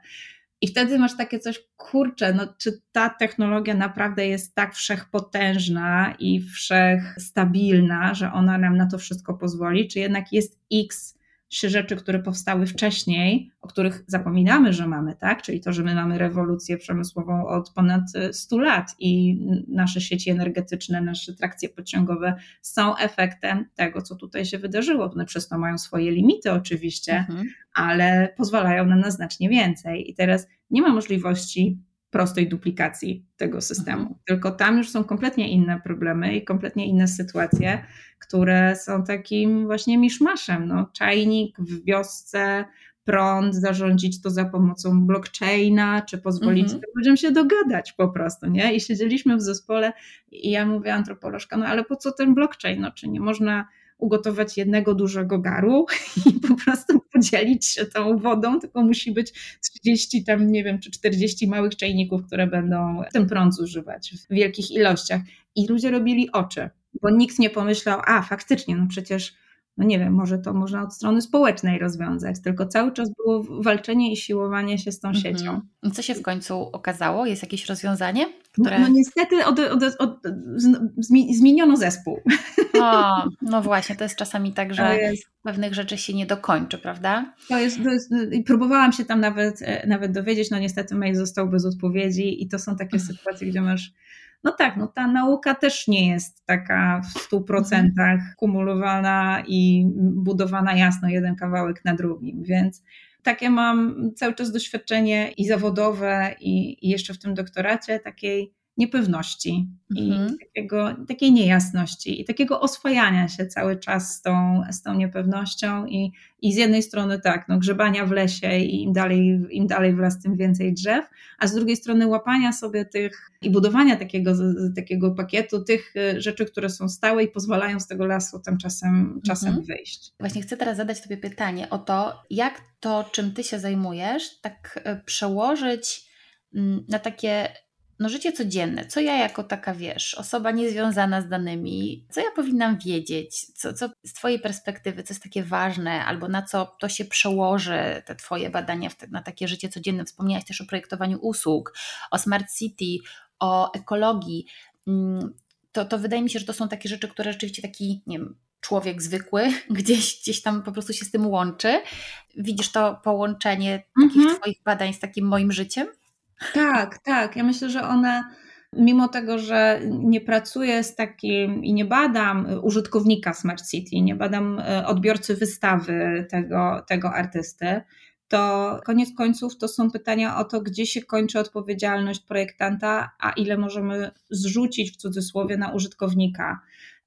I wtedy masz takie coś, kurczę, no czy ta technologia naprawdę jest tak wszechpotężna i wszechstabilna, że ona nam na to wszystko pozwoli, czy jednak jest X trzy rzeczy, które powstały wcześniej, o których zapominamy, że mamy, tak? Czyli to, że my mamy rewolucję przemysłową od ponad 100 lat i nasze sieci energetyczne, nasze trakcje pociągowe są efektem tego, co tutaj się wydarzyło. One przez to mają swoje limity oczywiście, mhm. ale pozwalają nam na znacznie więcej. I teraz nie ma możliwości prostej duplikacji tego systemu. Mhm. Tylko tam już są kompletnie inne problemy i kompletnie inne sytuacje, które są takim właśnie miszmaszem. No, czajnik w wiosce, prąd, zarządzić to za pomocą blockchaina, czy pozwolić mhm. ludziom się dogadać po prostu, nie? I siedzieliśmy w zespole i ja mówię antropolożka, no ale po co ten blockchain? No, czy nie można ugotować jednego dużego garu (laughs) i po prostu podzielić się tą wodą, tylko musi być 30 tam, nie wiem, czy 40 małych czajników, które będą ten prąd zużywać w wielkich ilościach. I ludzie robili oczy, bo nikt nie pomyślał, a faktycznie, no przecież no nie wiem, może to można od strony społecznej rozwiązać, tylko cały czas było walczenie i siłowanie się z tą mhm. siecią. Co się w końcu okazało? Jest jakieś rozwiązanie? No, które... No, no niestety od, od, od, zmieniono zespół. O, no właśnie, to jest czasami tak, że pewnych rzeczy się nie dokończy, prawda? To jest, to jest, próbowałam się tam nawet, e, nawet dowiedzieć, no niestety mail został bez odpowiedzi i to są takie sytuacje, gdzie masz no tak, no ta nauka też nie jest taka w stu procentach kumulowana i budowana jasno jeden kawałek na drugim, więc takie mam cały czas doświadczenie i zawodowe, i, i jeszcze w tym doktoracie takiej niepewności mhm. i takiego, takiej niejasności i takiego oswajania się cały czas z tą, z tą niepewnością i, i z jednej strony tak, no, grzebania w lesie i im dalej, im dalej w las, tym więcej drzew, a z drugiej strony łapania sobie tych i budowania takiego, takiego pakietu tych y, rzeczy, które są stałe i pozwalają z tego lasu tymczasem czasem mhm. wyjść. Właśnie chcę teraz zadać Tobie pytanie o to, jak to, czym Ty się zajmujesz, tak y, przełożyć mm, na takie no, życie codzienne, co ja jako taka, wiesz, osoba niezwiązana z danymi, co ja powinnam wiedzieć, co, co z Twojej perspektywy, co jest takie ważne, albo na co to się przełoży, te Twoje badania te, na takie życie codzienne. Wspomniałaś też o projektowaniu usług, o smart city, o ekologii. Mm, to, to wydaje mi się, że to są takie rzeczy, które rzeczywiście taki, nie wiem, człowiek zwykły (laughs) gdzieś, gdzieś tam po prostu się z tym łączy. Widzisz to połączenie takich mhm. Twoich badań z takim moim życiem? Tak, tak. Ja myślę, że one, mimo tego, że nie pracuję z takim i nie badam użytkownika Smart City, nie badam e, odbiorcy wystawy tego, tego artysty, to koniec końców to są pytania o to, gdzie się kończy odpowiedzialność projektanta, a ile możemy zrzucić w cudzysłowie na użytkownika.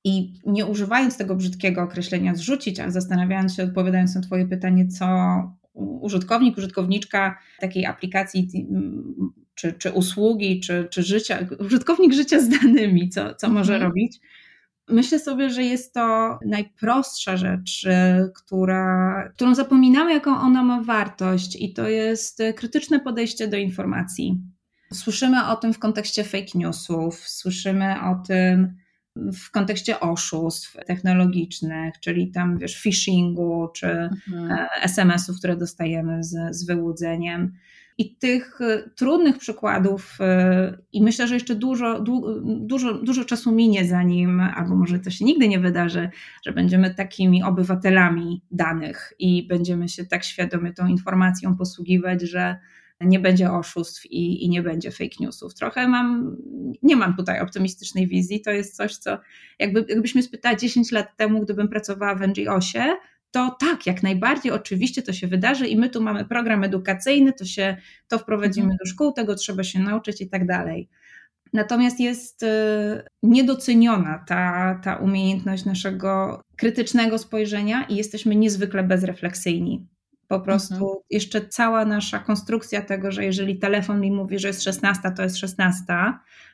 I nie używając tego brzydkiego określenia zrzucić, ale zastanawiając się, odpowiadając na Twoje pytanie, co użytkownik, użytkowniczka takiej aplikacji czy, czy usługi, czy, czy życia, użytkownik życia z danymi, co, co może mhm. robić. Myślę sobie, że jest to najprostsza rzecz, która, którą zapominamy, jaką ona ma wartość, i to jest krytyczne podejście do informacji. Słyszymy o tym w kontekście fake newsów, słyszymy o tym w kontekście oszustw technologicznych, czyli tam wiesz, phishingu czy mhm. E, SMS-ów, które dostajemy z, z wyłudzeniem. I tych e, trudnych przykładów, e, i myślę, że jeszcze dużo, dużo, dużo czasu minie, zanim, albo może to się nigdy nie wydarzy, że będziemy takimi obywatelami danych i będziemy się tak świadomie tą informacją posługiwać, że nie będzie oszustw i, i nie będzie fake newsów. Trochę mam, nie mam tutaj optymistycznej wizji. To jest coś, co jakby, jakbyśmy spytali 10 lat temu, gdybym pracowała w NGO-sie, to tak, jak najbardziej, oczywiście to się wydarzy i my tu mamy program edukacyjny, to się to wprowadzimy mhm. do szkół, tego trzeba się nauczyć i tak dalej. Natomiast jest y, niedoceniona ta, ta umiejętność naszego krytycznego spojrzenia i jesteśmy niezwykle bezrefleksyjni. Po prostu mhm. jeszcze cała nasza konstrukcja tego, że jeżeli telefon mi mówi, że jest 16, to jest 16,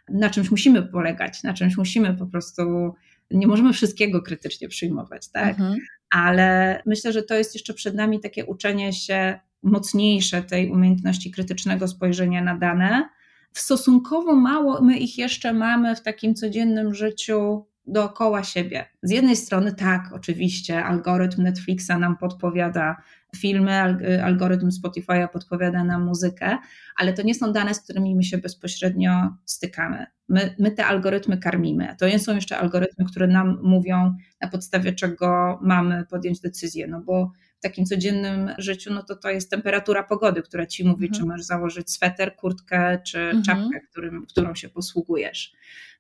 na czymś musimy polegać, na czymś musimy po prostu, nie możemy wszystkiego krytycznie przyjmować, tak? Mhm. Ale myślę, że to jest jeszcze przed nami takie uczenie się mocniejsze tej umiejętności krytycznego spojrzenia na dane. Stosunkowo mało my ich jeszcze mamy w takim codziennym życiu dookoła siebie. Z jednej strony, tak, oczywiście, algorytm Netflixa nam podpowiada filmy, algorytm Spotify'a podpowiada nam muzykę, ale to nie są dane, z którymi my się bezpośrednio stykamy. My, my te algorytmy karmimy. To nie są jeszcze algorytmy, które nam mówią, na podstawie czego mamy podjąć decyzję, no bo w takim codziennym życiu, no to to jest temperatura pogody, która ci mówi, mhm. czy masz założyć sweter, kurtkę czy mhm. czapkę, którym, którą się posługujesz.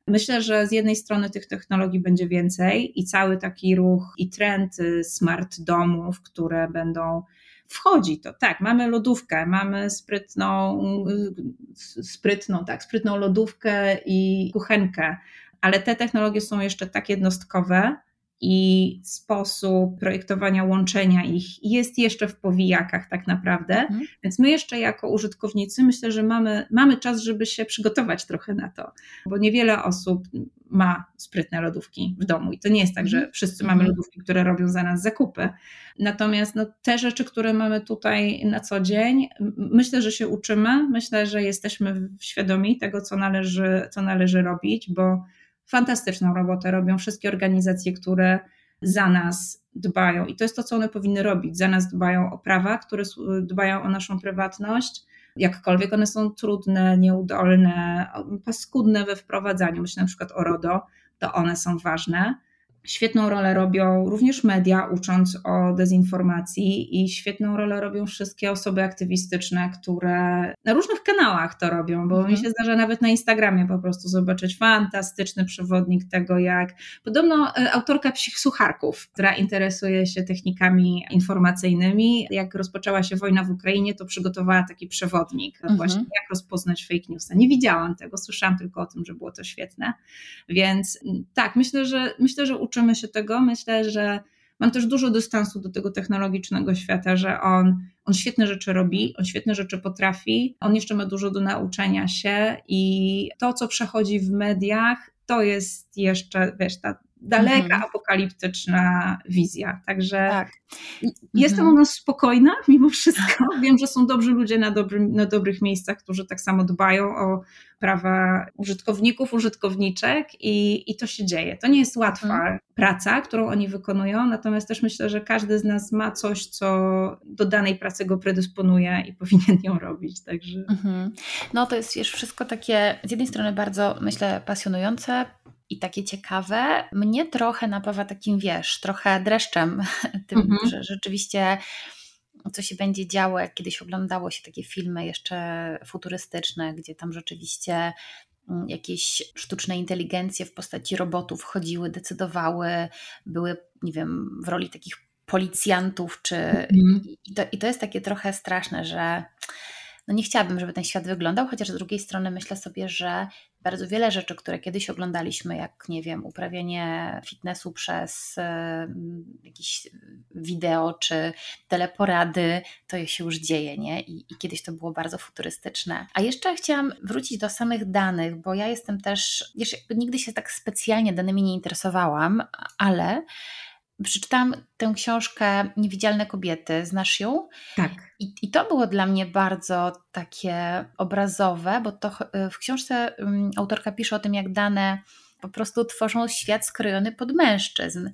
Myślę, że z jednej strony tych technologii będzie więcej i cały taki ruch i trend y, smart domów, które będą wchodzi to. Tak, mamy lodówkę, mamy sprytną, y, sprytną, tak, sprytną lodówkę i kuchenkę, ale te technologie są jeszcze tak jednostkowe, i sposób projektowania łączenia ich jest jeszcze w powijakach tak naprawdę, mhm. więc my jeszcze jako użytkownicy myślę, że mamy, mamy czas, żeby się przygotować trochę na to, bo niewiele osób ma sprytne lodówki w domu i to nie jest tak, że mhm. wszyscy mamy mhm. lodówki, które robią za nas zakupy. Natomiast no, te rzeczy, które mamy tutaj na co dzień, myślę, że się uczymy, myślę, że jesteśmy świadomi tego, co należy, co należy robić, bo fantastyczną robotę robią wszystkie organizacje, które za nas dbają. I to jest to, co one powinny robić. Za nas dbają o prawa, które dbają o naszą prywatność. Jakkolwiek one są trudne, nieudolne, paskudne we wprowadzaniu, myślę na przykład o RODO, to one są ważne. Świetną rolę robią również media, ucząc o dezinformacji, i świetną rolę robią wszystkie osoby aktywistyczne, które na różnych kanałach to robią, bo mhm. mi się zdarza nawet na Instagramie po prostu zobaczyć fantastyczny przewodnik tego, jak podobno e, autorka psich sucharków, która interesuje się technikami informacyjnymi, jak rozpoczęła się wojna w Ukrainie, to przygotowała taki przewodnik, mhm. właśnie jak rozpoznać fake newsa. Nie widziałam tego, słyszałam tylko o tym, że było to świetne. Więc tak, myślę, że myślę, że uczymy się tego. Myślę, że mam też dużo dystansu do tego technologicznego świata, że on, on świetne rzeczy robi, on świetne rzeczy potrafi, on jeszcze ma dużo do nauczenia się i to, co przechodzi w mediach, to jest jeszcze, wiesz, ta daleka, mhm. apokaliptyczna wizja. Także tak. jestem mhm. u nas spokojna mimo wszystko. (laughs) Wiem, że są dobrzy ludzie na, dobrym, na dobrych miejscach, którzy tak samo dbają o prawa użytkowników, użytkowniczek i, i to się dzieje. To nie jest łatwa mhm. praca, którą oni wykonują, natomiast też myślę, że każdy z nas ma coś, co do danej pracy go predysponuje i (laughs) powinien ją robić. Także. Mhm. No to jest wiesz, wszystko takie z jednej strony bardzo, myślę, pasjonujące, i takie ciekawe. Mnie trochę napawa takim, wiesz, trochę dreszczem (laughs) tym, mhm. że rzeczywiście co się będzie działo, jak kiedyś oglądało się takie filmy jeszcze futurystyczne, gdzie tam rzeczywiście mm, jakieś sztuczne inteligencje w postaci robotów chodziły, decydowały, były, nie wiem, w roli takich policjantów, czy mhm. i, to, i to jest takie trochę straszne, że no nie chciałabym, żeby ten świat wyglądał, chociaż z drugiej strony myślę sobie, że bardzo wiele rzeczy, które kiedyś oglądaliśmy, jak nie wiem, uprawianie fitnessu przez jakieś wideo czy teleporady, to się już dzieje, nie? I, I, kiedyś to było bardzo futurystyczne. A jeszcze chciałam wrócić do samych danych, bo ja jestem też, wiesz, nigdy się tak specjalnie danymi nie interesowałam, ale przeczytałam tę książkę Niewidzialne kobiety, znasz ją? Tak. I, I, to było dla mnie bardzo takie obrazowe, bo to w książce um, autorka pisze o tym, jak dane po prostu tworzą świat skrojony pod mężczyzn.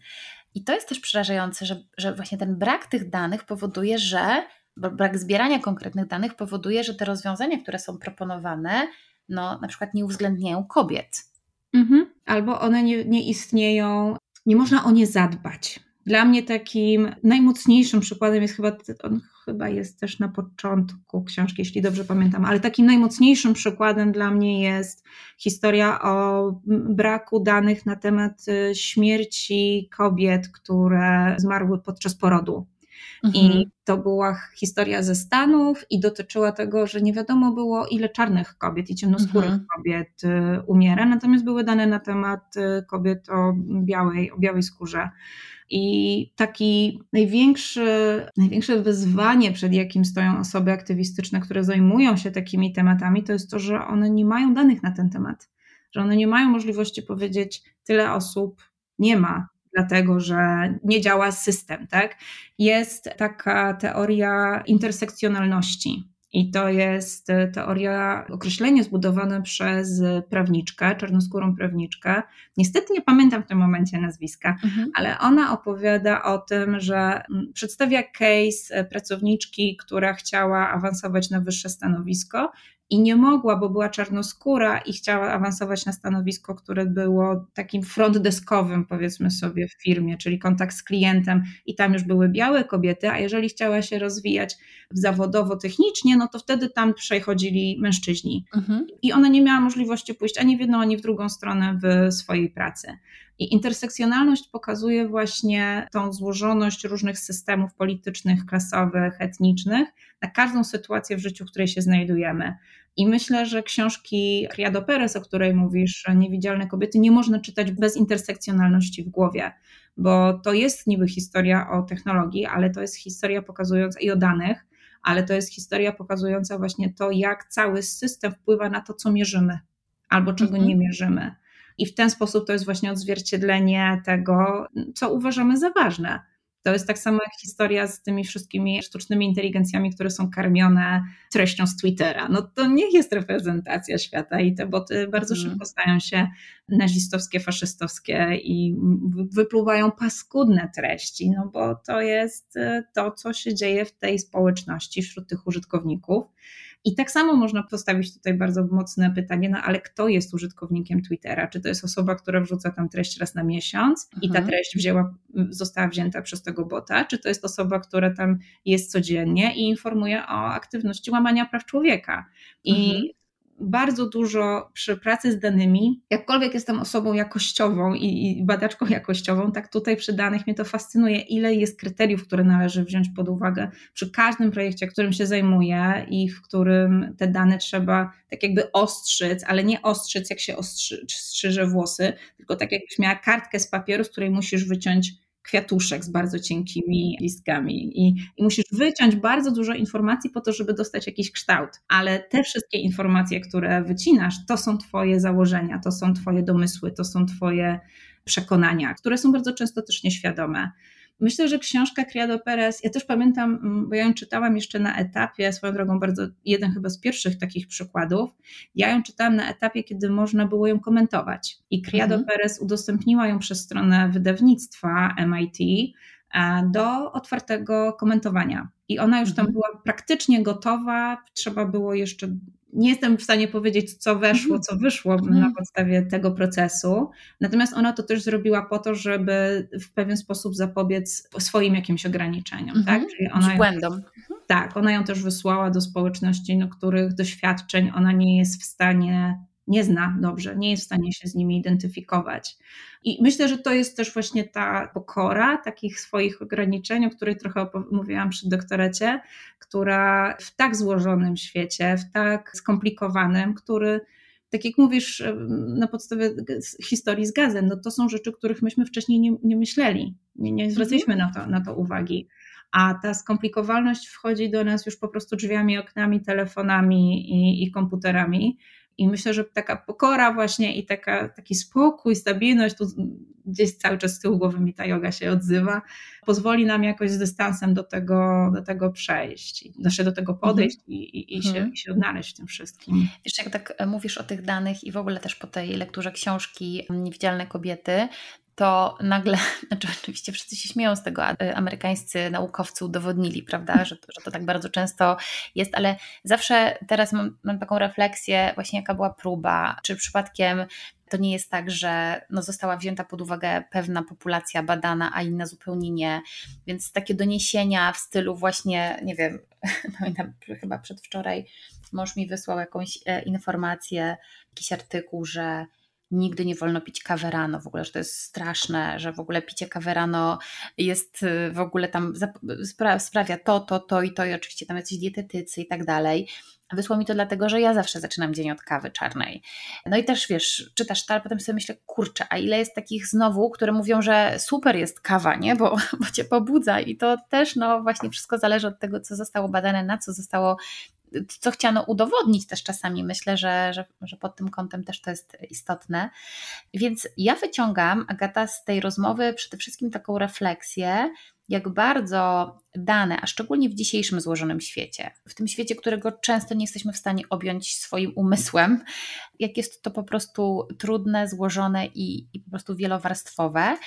I to jest też przerażające, że, że właśnie ten brak tych danych powoduje, że brak zbierania konkretnych danych powoduje, że te rozwiązania, które są proponowane, no na przykład nie uwzględniają kobiet. Mhm. Albo one nie, nie istnieją nie można o nie zadbać. Dla mnie takim najmocniejszym przykładem jest chyba, on chyba jest też na początku książki, jeśli dobrze pamiętam, ale takim najmocniejszym przykładem dla mnie jest historia o braku danych na temat y, śmierci kobiet, które zmarły podczas porodu. Mhm. I to była historia ze Stanów i dotyczyła tego, że nie wiadomo było, ile czarnych kobiet i ciemnoskórych mhm. kobiet y, umiera, natomiast były dane na temat y, kobiet o białej, o białej skórze. I taki największy, największe wyzwanie, przed jakim stoją osoby aktywistyczne, które zajmują się takimi tematami, to jest to, że one nie mają danych na ten temat, że one nie mają możliwości powiedzieć, tyle osób nie ma dlatego że nie działa system, tak? Jest taka teoria intersekcjonalności. I to jest teoria, określenie zbudowane przez prawniczkę, czarnoskórą prawniczkę. Niestety nie pamiętam w tym momencie nazwiska, mhm. ale ona opowiada o tym, że przedstawia case pracowniczki, która chciała awansować na wyższe stanowisko i nie mogła, bo była czarnoskóra i chciała awansować na stanowisko, które było takim frontdeskowym, powiedzmy sobie, w firmie, czyli kontakt z klientem, i tam już były białe kobiety, a jeżeli chciała się rozwijać zawodowo-technicznie, no to wtedy tam przechodzili mężczyźni. Mhm. I ona nie miała możliwości pójść ani w jedną, ani w drugą stronę w swojej pracy. I intersekcjonalność pokazuje właśnie tą złożoność różnych systemów politycznych, klasowych, etnicznych na każdą sytuację w życiu, w której się znajdujemy. I myślę, że książki Criado Perez, o której mówisz, Niewidzialne kobiety, nie można czytać bez intersekcjonalności w głowie, bo to jest niby historia o technologii, ale to jest historia pokazująca i o danych, ale to jest historia pokazująca właśnie to, jak cały system wpływa na to, co mierzymy albo czego mhm. nie mierzymy. I w ten sposób to jest właśnie odzwierciedlenie tego, co uważamy za ważne. To jest tak samo jak historia z tymi wszystkimi sztucznymi inteligencjami, które są karmione treścią z Twittera. No to nie jest reprezentacja świata i te boty bardzo mm. szybko stają się nazistowskie, faszystowskie i wypluwają paskudne treści, no bo to jest e, to, co się dzieje w tej społeczności wśród tych użytkowników. I tak samo można postawić tutaj bardzo mocne pytanie, no ale kto jest użytkownikiem Twittera? Czy to jest osoba, która wrzuca tam treść raz na miesiąc i ta mhm. treść wzięła, została wzięta przez tego bota? Czy to jest osoba, która tam jest codziennie i informuje o aktywności łamania praw człowieka? I mhm bardzo dużo przy pracy z danymi, jakkolwiek jestem osobą jakościową i, i, badaczką jakościową, tak tutaj przy danych mnie to fascynuje, ile jest kryteriów, które należy wziąć pod uwagę przy każdym projekcie, którym się zajmuję i w którym te dane trzeba tak jakby ostrzyc, ale nie ostrzyc jak się ostrzy, strzyże włosy, tylko tak jakbyś miała kartkę z papieru, z której musisz wyciąć kwiatuszek z bardzo cienkimi listkami i, i musisz wyciąć bardzo dużo informacji po to, żeby dostać jakiś kształt, ale te wszystkie informacje, które wycinasz, to są twoje założenia, to są twoje domysły, to są twoje przekonania, które są bardzo często też nieświadome. Myślę, że książka Criado Perez, ja też pamiętam, mm, bo ja ją czytałam jeszcze na etapie, swoją drogą bardzo, jeden chyba z pierwszych takich przykładów, ja ją czytałam na etapie, kiedy można było ją komentować. I Criado mhm. Perez udostępniła ją przez stronę wydawnictwa MIT e, do otwartego komentowania. I ona już tam mhm. była praktycznie gotowa, trzeba było jeszcze nie jestem w stanie powiedzieć, co weszło, mhm. co wyszło mhm. na podstawie tego procesu. Natomiast ona to też zrobiła po to, żeby w pewien sposób zapobiec swoim jakimś ograniczeniom. Tak? Mhm. Czyli ona błędom. Tak, ona ją też wysłała do społeczności, no, których doświadczeń ona nie jest w stanie nie zna dobrze, nie jest w stanie się z nimi identyfikować. I myślę, że to jest też właśnie ta pokora takich swoich ograniczeń, o której trochę mówiłam przy doktorecie, która w tak złożonym świecie, w tak skomplikowanym, który tak jak mówisz, na podstawie historii z gazem, no to są rzeczy, których myśmy wcześniej nie, nie myśleli, nie, nie zwracaliśmy mhm. na to, na to uwagi. A ta skomplikowalność wchodzi do nas już po prostu drzwiami, oknami, telefonami i, i komputerami. I myślę, że taka pokora właśnie i taka, taki spokój, stabilność, tu gdzieś cały czas z tyłu głowy mi ta yoga się odzywa, pozwoli nam jakoś z dystansem do tego, do tego przejść, znaczy do tego podejść mhm. i, i, i, się, mhm. i się odnaleźć w tym wszystkim. Jeszcze jak tak mówisz o tych danych i w ogóle też po tej lekturze książki Niewidzialne kobiety, to nagle, (laughs) znaczy oczywiście wszyscy się śmieją z tego, amerykańscy naukowcy udowodnili, prawda, że, że to tak bardzo często jest, ale zawsze teraz mam, mam taką refleksję właśnie jaka była próba, czy przypadkiem to nie jest tak, że no została wzięta pod uwagę pewna populacja badana, a inna zupełnie nie. Więc takie doniesienia w stylu właśnie, nie wiem, (laughs) pamiętam chyba przedwczoraj mąż mi wysłał jakąś e, informację, jakiś artykuł, że nigdy nie wolno pić kawy rano, w ogóle, że to jest straszne, że w ogóle picie kawy rano jest y, w ogóle tam sprawia to, to, to i to i oczywiście tam jacyś dietetycy i tak dalej. Wysłał mi to dlatego, że ja zawsze zaczynam dzień od kawy czarnej. No i też wiesz, czytasz to, ale potem sobie myślę, kurczę, a ile jest takich znowu, które mówią, że super jest kawa, nie? Bo, bo cię pobudza i to też, no właśnie wszystko zależy od tego, co zostało badane, na co zostało co chciano udowodnić też czasami. Myślę, że, że, że pod tym kątem też to jest istotne. Więc ja wyciągam, Agata, z tej rozmowy przede wszystkim taką refleksję, jak bardzo dane, a szczególnie w dzisiejszym złożonym świecie, w tym świecie, którego często nie jesteśmy w stanie objąć swoim umysłem, jak jest to po prostu trudne, złożone i, i po prostu wielowarstwowe,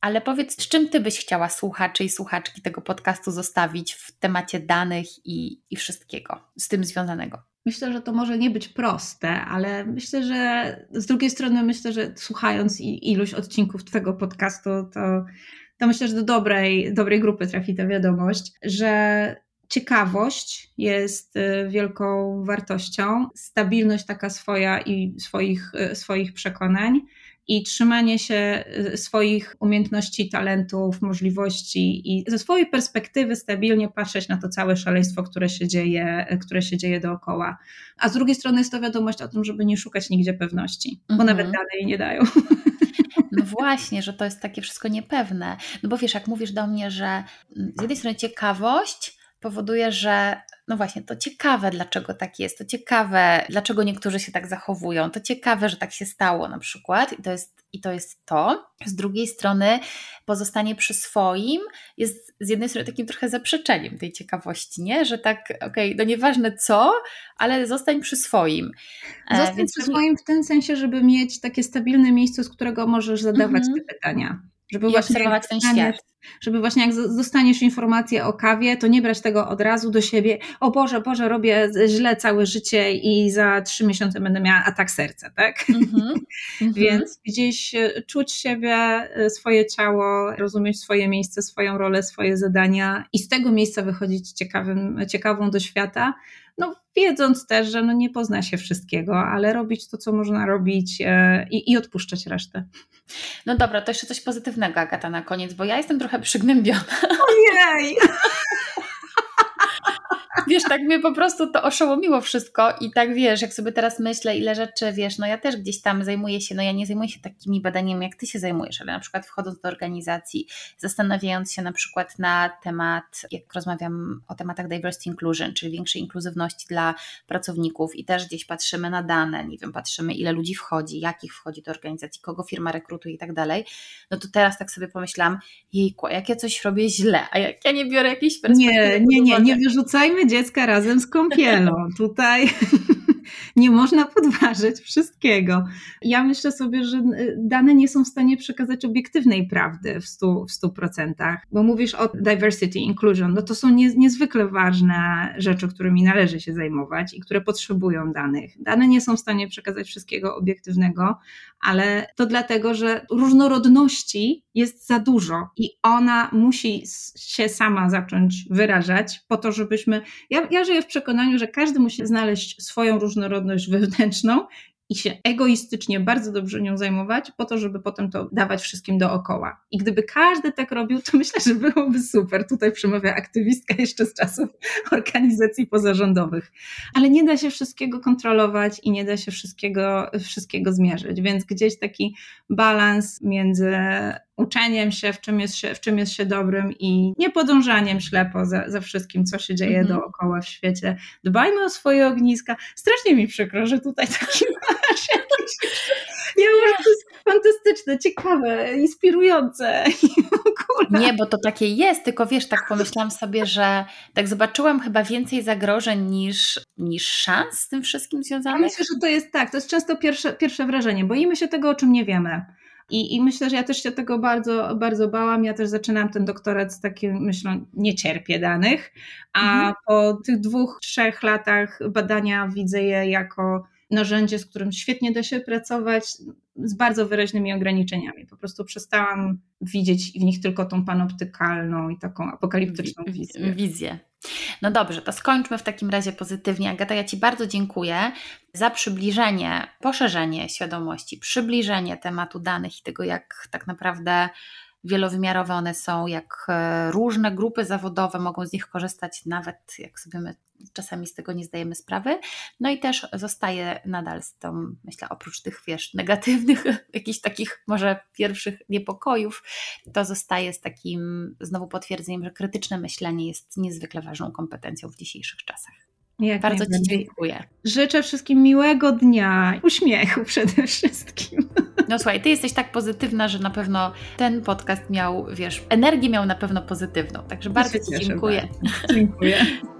ale powiedz, z czym Ty byś chciała słuchaczy i słuchaczki tego podcastu zostawić w temacie danych i, i wszystkiego z tym związanego? Myślę, że to może nie być proste, ale myślę, że z drugiej strony myślę, że słuchając iluś odcinków Twojego podcastu, to, to myślę, że do dobrej, dobrej grupy trafi ta wiadomość, że ciekawość jest y, wielką wartością, stabilność taka swoja i swoich, y, swoich przekonań i trzymanie się y, swoich umiejętności, talentów, możliwości i ze swojej perspektywy stabilnie patrzeć na to całe szaleństwo, które się dzieje, które się dzieje dookoła. A z drugiej strony jest to wiadomość o tym, żeby nie szukać nigdzie pewności, bo mhm. nawet dalej nie dają. (laughs) No właśnie, że to jest takie wszystko niepewne. No bo wiesz, jak mówisz do mnie, że mm, z jednej strony ciekawość powoduje, że no właśnie, to ciekawe, dlaczego tak jest, to ciekawe, dlaczego niektórzy się tak zachowują, to ciekawe, że tak się stało na przykład i to jest, i to, jest to. Z drugiej strony pozostanie przy swoim jest z jednej strony takim trochę zaprzeczeniem tej ciekawości, nie? Że tak, okej, okay, no nieważne co, ale zostań przy swoim. E, zostań Więc przy swoim w tym sensie, żeby mieć takie stabilne miejsce, z którego możesz zadawać mm -hmm. te pytania. Żeby I obserwować ten świat. Żeby właśnie jak dostaniesz informację o kawie, to nie brać tego od razu do siebie. O Boże, Boże, robię źle całe życie i za trzy miesiące będę miała atak serca, tak? Mm-hmm. (laughs) Więc gdzieś e, czuć siebie, e, swoje ciało, rozumieć swoje miejsce, swoją rolę, swoje zadania i z tego miejsca wychodzić ciekawym, ciekawą do świata no, wiedząc też, że no nie pozna się wszystkiego, ale robić to, co można robić e, i, i odpuszczać resztę. No dobra, to jeszcze coś pozytywnego, Agata, na koniec, bo ja jestem trochę przygnębiona. Ojej! (laughs) wiesz, tak mnie po prostu to oszołomiło wszystko i tak wiesz, jak sobie teraz myślę, ile rzeczy, wiesz, no ja też gdzieś tam zajmuję się, no ja nie zajmuję się takimi badaniami, jak ty się zajmujesz, ale na przykład wchodząc do organizacji, zastanawiając się na przykład na temat, jak rozmawiam o tematach diversity inclusion, czyli większej inkluzywności dla pracowników i też gdzieś patrzymy na dane, nie wiem, patrzymy ile ludzi wchodzi, jakich wchodzi do organizacji, kogo firma rekrutuje i tak dalej, no to teraz tak sobie pomyślałam, jejku, jak ja coś robię źle, a jak ja nie biorę jakiejś perspektywy. Nie, nie, nie, nie wyrzucajmy dziecka razem z kąpielą. Tutaj nie można podważyć wszystkiego. Ja myślę sobie, że y, dane nie są w stanie przekazać obiektywnej prawdy w 100%, w 100% bo mówisz o diversity, inclusion, no to są nie, niezwykle ważne rzeczy, którymi należy się zajmować i które potrzebują danych. Dane nie są w stanie przekazać wszystkiego obiektywnego, ale to dlatego, że różnorodności jest za dużo i ona musi się sama zacząć wyrażać po to, żebyśmy. Ja, ja żyję w przekonaniu, że każdy musi znaleźć swoją różnorodność wewnętrzną i się egoistycznie bardzo dobrze nią zajmować, po to, żeby potem to dawać wszystkim dookoła. I gdyby każdy tak robił, to myślę, że byłoby super. Tutaj przemawia aktywistka jeszcze z czasów organizacji pozarządowych. Ale nie da się wszystkiego kontrolować i nie da się wszystkiego, wszystkiego zmierzyć, więc gdzieś taki balans między uczeniem się w, czym jest się, w czym jest się dobrym i nie podążaniem ślepo za, za wszystkim, co się dzieje mm -hmm. dookoła w świecie. Dbajmy o swoje ogniska. Strasznie mi przykro, że tutaj taki (laughs) masz jakiś... Nie, to jest fantastyczne, ciekawe, inspirujące. (laughs) Nie, bo to takie jest, tylko wiesz, tak pomyślałam sobie, że tak zobaczyłam chyba więcej zagrożeń niż, niż szans z tym wszystkim związanych. Ja myślę, że to jest tak, to jest często pierwsze, pierwsze wrażenie. Boimy się tego, o czym nie wiemy. I, I myślę, że ja też się tego bardzo, bardzo bałam. Ja też zaczynałam ten doktorat z takim myślą, nie cierpię danych, a mhm. po tych dwóch, trzech latach badania widzę je jako narzędzie, z którym świetnie da się pracować, z bardzo wyraźnymi ograniczeniami. Po prostu przestałam widzieć w nich tylko tą panoptykalną i taką apokaliptyczną wizję. wizję. No dobrze, to skończmy w takim razie pozytywnie. Agata, ja Ci bardzo dziękuję za przybliżenie, poszerzenie świadomości, przybliżenie tematu danych i tego, jak tak naprawdę wielowymiarowe one są, jak e, różne grupy zawodowe mogą z nich korzystać, nawet jak sobie my czasami z tego nie zdajemy sprawy. No i też zostaje nadal z tą, myślę, oprócz tych, wiesz, negatywnych, (laughs) jakichś takich może pierwszych niepokojów, to zostaje z takim znowu potwierdzeniem, że krytyczne myślenie jest niezwykle ważną kompetencją w dzisiejszych czasach. Jak Bardzo Ci dziękuję. Życzę wszystkim miłego dnia, uśmiechu przede wszystkim. No słuchaj, Ty jesteś tak pozytywna, że na pewno ten podcast miał, wiesz, energię miał na pewno pozytywną. Także bardzo Ci dziękuję. Bardzo. Dziękuję. (laughs)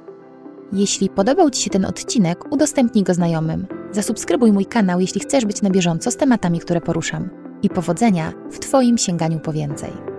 Jeśli podobał Ci się ten odcinek, udostępnij go znajomym. Zasubskrybuj mój kanał, jeśli chcesz być na bieżąco z tematami, które poruszam. I powodzenia w Twoim sięganiu po więcej.